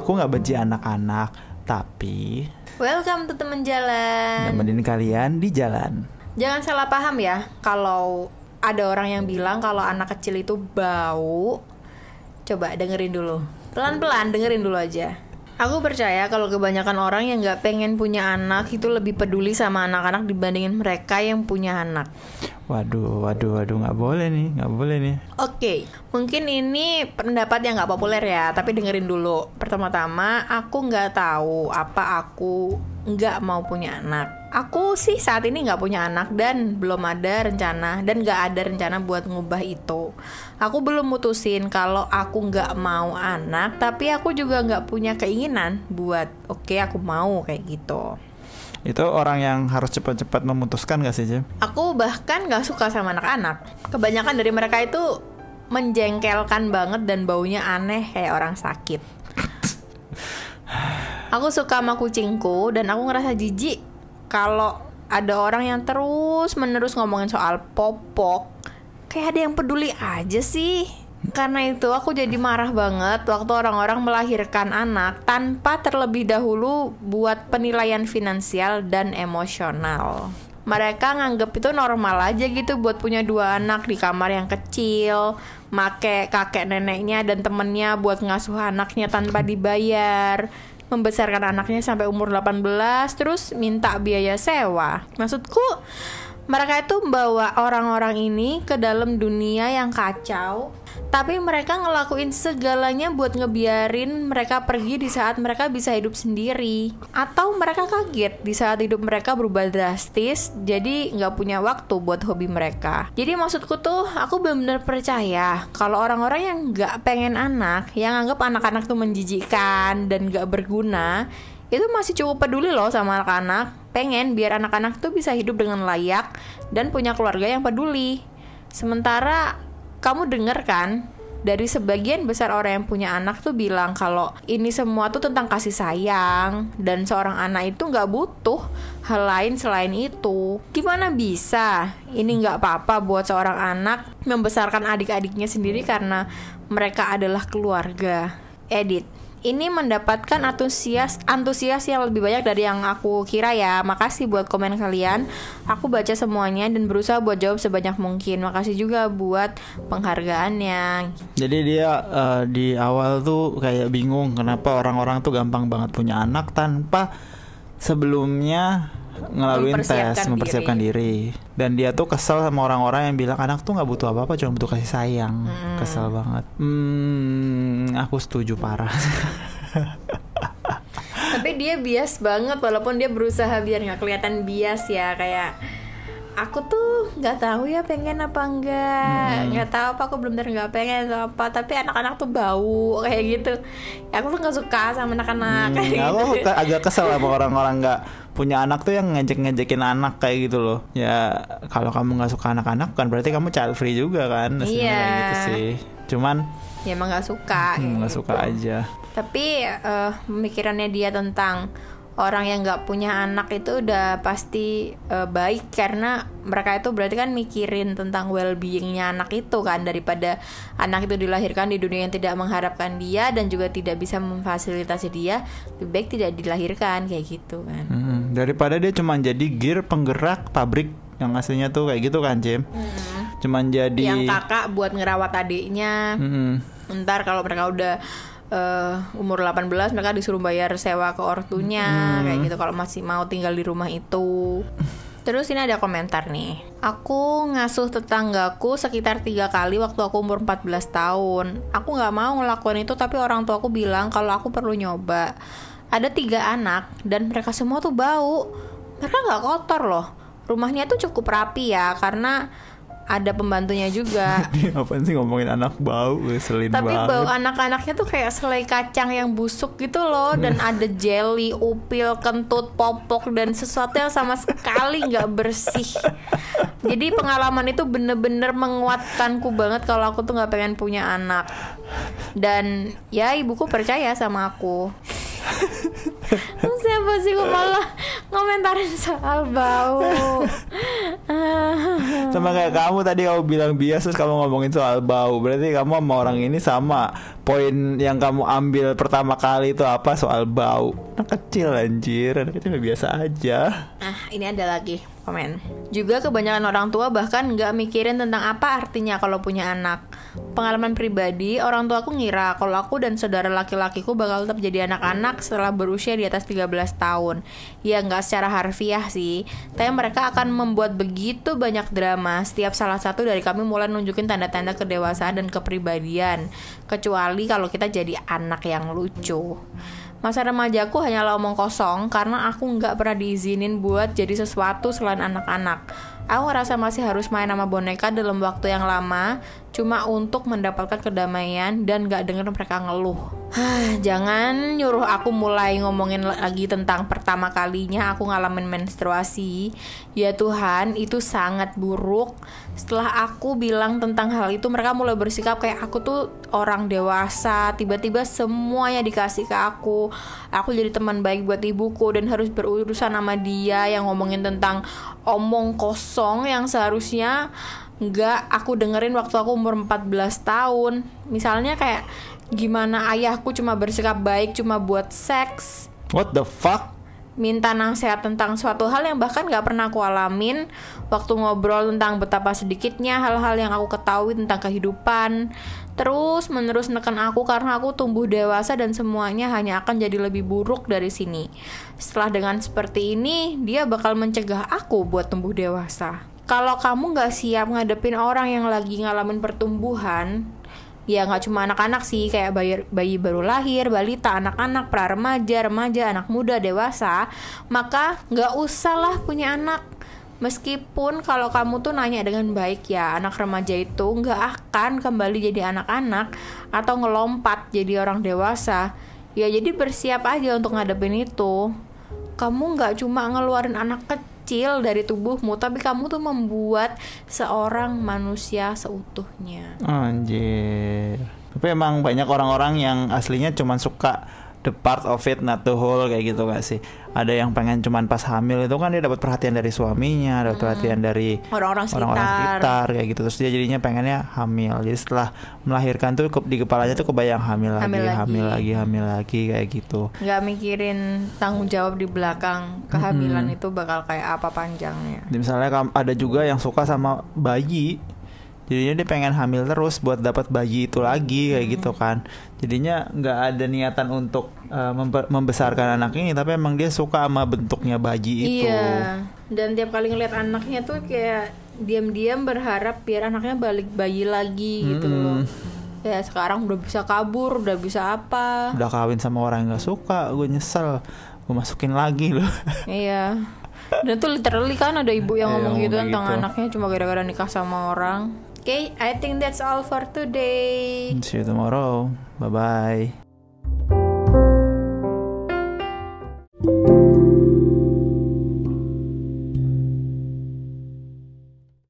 aku nggak benci anak-anak, tapi Welcome to temen jalan. nemenin kalian di jalan. Jangan salah paham ya kalau ada orang yang bilang kalau anak kecil itu bau. Coba dengerin dulu. Pelan-pelan dengerin dulu aja. Aku percaya kalau kebanyakan orang yang nggak pengen punya anak itu lebih peduli sama anak-anak dibandingin mereka yang punya anak. Waduh, waduh, waduh, nggak boleh nih, nggak boleh nih. Oke, mungkin ini pendapat yang nggak populer ya, tapi dengerin dulu. Pertama-tama, aku nggak tahu apa aku nggak mau punya anak. Aku sih saat ini nggak punya anak dan belum ada rencana dan nggak ada rencana buat ngubah itu. Aku belum mutusin kalau aku nggak mau anak, tapi aku juga nggak punya keinginan buat oke aku mau kayak gitu. Itu orang yang harus cepat-cepat memutuskan gak sih, Jim? Aku bahkan gak suka sama anak-anak. Kebanyakan dari mereka itu menjengkelkan banget dan baunya aneh kayak orang sakit. Aku suka sama kucingku dan aku ngerasa jijik kalau ada orang yang terus menerus ngomongin soal popok. Kayak ada yang peduli aja sih. Karena itu aku jadi marah banget waktu orang-orang melahirkan anak tanpa terlebih dahulu buat penilaian finansial dan emosional. Mereka nganggep itu normal aja gitu buat punya dua anak di kamar yang kecil, make kakek neneknya dan temennya buat ngasuh anaknya tanpa dibayar, membesarkan anaknya sampai umur 18 terus minta biaya sewa. Maksudku mereka itu membawa orang-orang ini ke dalam dunia yang kacau tapi mereka ngelakuin segalanya buat ngebiarin mereka pergi di saat mereka bisa hidup sendiri. Atau mereka kaget di saat hidup mereka berubah drastis jadi nggak punya waktu buat hobi mereka. Jadi maksudku tuh aku benar-benar percaya kalau orang-orang yang nggak pengen anak yang anggap anak-anak tuh menjijikan dan nggak berguna itu masih cukup peduli loh sama anak-anak pengen biar anak-anak tuh bisa hidup dengan layak dan punya keluarga yang peduli sementara kamu denger kan dari sebagian besar orang yang punya anak tuh bilang kalau ini semua tuh tentang kasih sayang dan seorang anak itu nggak butuh hal lain selain itu. Gimana bisa ini nggak apa-apa buat seorang anak membesarkan adik-adiknya sendiri karena mereka adalah keluarga. Edit ini mendapatkan antusias antusias yang lebih banyak dari yang aku kira ya. Makasih buat komen kalian. Aku baca semuanya dan berusaha buat jawab sebanyak mungkin. Makasih juga buat penghargaannya. Jadi dia eh, di awal tuh kayak bingung kenapa orang-orang tuh gampang banget punya anak tanpa sebelumnya ngelaluin Mempersiapkan tes, mempersiapkan diri. Dan dia tuh kesel sama orang-orang yang bilang anak tuh nggak butuh apa-apa, cuma butuh kasih sayang. Kesel banget. Hmm, aku setuju parah. Tapi dia bias banget walaupun dia berusaha biar nggak kelihatan bias ya kayak aku tuh nggak tahu ya pengen apa enggak nggak tahu apa aku belum benar nggak pengen atau apa tapi anak-anak tuh bau kayak gitu ya, aku tuh nggak suka sama anak-anak kayak Hmm, gitu aku ke- agak kesel sama orang-orang nggak punya anak tuh yang ngejek-ngejekin anak kayak gitu loh. Ya kalau kamu nggak suka anak-anak kan berarti kamu child free juga kan? Iya. gitu sih. Cuman ya emang nggak suka hmm, nggak gitu. suka aja. tapi eh, pemikirannya dia tentang orang yang nggak punya anak itu udah pasti eh, baik. Karena mereka itu berarti kan mikirin tentang well beingnya anak itu kan. Daripada anak itu dilahirkan di dunia yang tidak mengharapkan dia dan juga tidak bisa memfasilitasi dia lebih baik tidak dilahirkan kayak gitu kan. Hmm, daripada dia cuma jadi gear penggerak pabrik yang aslinya tuh kayak gitu kan, Jim. Cuman jadi yang kakak buat ngerawat adiknya. Mm-mm. ntar kalau mereka udah eh, umur 18 mereka disuruh bayar sewa ke ortunya kayak gitu kalau masih mau tinggal di rumah itu. Terus ini ada komentar nih. Aku ngasuh tetanggaku sekitar tiga kali waktu aku umur 14 tahun. Aku nggak mau ngelakuin itu tapi orang tua aku bilang kalau aku perlu nyoba. Ada tiga anak dan mereka semua tuh bau. Mereka nggak kotor loh. Rumahnya tuh cukup rapi ya karena ada pembantunya juga apaan sih ngomongin anak bau, selin tapi banget. bau anak-anaknya tuh kayak selai kacang yang busuk gitu loh dan ada jelly, upil, kentut, popok dan sesuatu yang sama sekali nggak bersih. Jadi pengalaman itu bener-bener menguatkanku banget kalau aku tuh nggak pengen punya anak. Dan ya ibuku percaya sama aku. Siapa sih kok malah ngomentarin soal bau? Sama kayak kamu tadi kamu bilang bias terus kamu ngomongin soal bau. Berarti kamu sama orang ini sama. Poin yang kamu ambil pertama kali itu apa soal bau? Anak kecil anjir, anak kecil biasa aja. Nah, ini ada lagi komen. Juga kebanyakan orang tua bahkan nggak mikirin tentang apa artinya kalau punya anak. Pengalaman pribadi, orang tua aku ngira kalau aku dan saudara laki-lakiku bakal tetap jadi anak-anak setelah berusia di atas 13 tahun. Ya nggak secara harfiah sih, tapi mereka akan membuat begitu banyak drama setiap salah satu dari kami mulai nunjukin tanda-tanda kedewasaan dan kepribadian. Kecuali kalau kita jadi anak yang lucu. Masa remajaku hanyalah omong kosong karena aku nggak pernah diizinin buat jadi sesuatu selain anak-anak. Aku ngerasa masih harus main sama boneka dalam waktu yang lama, cuma untuk mendapatkan kedamaian dan gak denger mereka ngeluh. Jangan nyuruh aku mulai ngomongin lagi tentang pertama kalinya aku ngalamin menstruasi. Ya Tuhan, itu sangat buruk. Setelah aku bilang tentang hal itu, mereka mulai bersikap kayak aku tuh orang dewasa. Tiba-tiba semuanya dikasih ke aku. Aku jadi teman baik buat ibuku dan harus berurusan sama dia yang ngomongin tentang omong kosong yang seharusnya nggak aku dengerin waktu aku umur 14 tahun. Misalnya kayak gimana ayahku cuma bersikap baik cuma buat seks. What the fuck? minta nasihat tentang suatu hal yang bahkan gak pernah aku alamin. Waktu ngobrol tentang betapa sedikitnya hal-hal yang aku ketahui tentang kehidupan. Terus menerus neken aku karena aku tumbuh dewasa dan semuanya hanya akan jadi lebih buruk dari sini. Setelah dengan seperti ini dia bakal mencegah aku buat tumbuh dewasa. Kalau kamu gak siap ngadepin orang yang lagi ngalamin pertumbuhan ya nggak cuma anak-anak sih kayak bayi, bayi baru lahir, balita, anak-anak, pra remaja, remaja, anak muda, dewasa, maka nggak usah lah punya anak. Meskipun kalau kamu tuh nanya dengan baik ya, anak remaja itu nggak akan kembali jadi anak-anak atau ngelompat jadi orang dewasa. Ya jadi bersiap aja untuk ngadepin itu. Kamu nggak cuma ngeluarin anak kecil kecil dari tubuhmu tapi kamu tuh membuat seorang manusia seutuhnya Anjir. Tapi emang banyak orang-orang yang aslinya cuma suka the part of it not the whole kayak gitu gak sih? Ada yang pengen cuman pas hamil itu kan dia dapat perhatian dari suaminya, dapat perhatian dari orang-orang sekitar. orang-orang sekitar kayak gitu. Terus dia jadinya pengennya hamil. Jadi setelah melahirkan tuh ke- di kepalanya tuh kebayang hamil lagi, Hamil lagi. hamil lagi, hamil lagi kayak gitu. nggak mikirin tanggung jawab di belakang kehamilan itu bakal kayak apa panjangnya Jadi misalnya ada juga yang suka sama bayi jadinya dia pengen hamil terus buat dapat bayi itu lagi kayak gitu kan. Jadinya nggak ada niatan untuk uh, membe- membesarkan anak ini tapi emang dia suka sama bentuknya bayi itu. Iya. Dan tiap kali ngeliat anaknya tuh kayak diam-diam berharap biar anaknya balik bayi lagi gitu loh. Ya sekarang udah bisa kabur udah bisa apa. Udah kawin sama orang yang nggak suka gue nyesel. Gue masukin lagi loh. Iya. Dan tuh literally kan ada ibu yang Iya, ngomong gitu tentang gitu. anaknya cuma gara-gara nikah sama orang Oke, I think that's all for today. see you tomorrow bye bye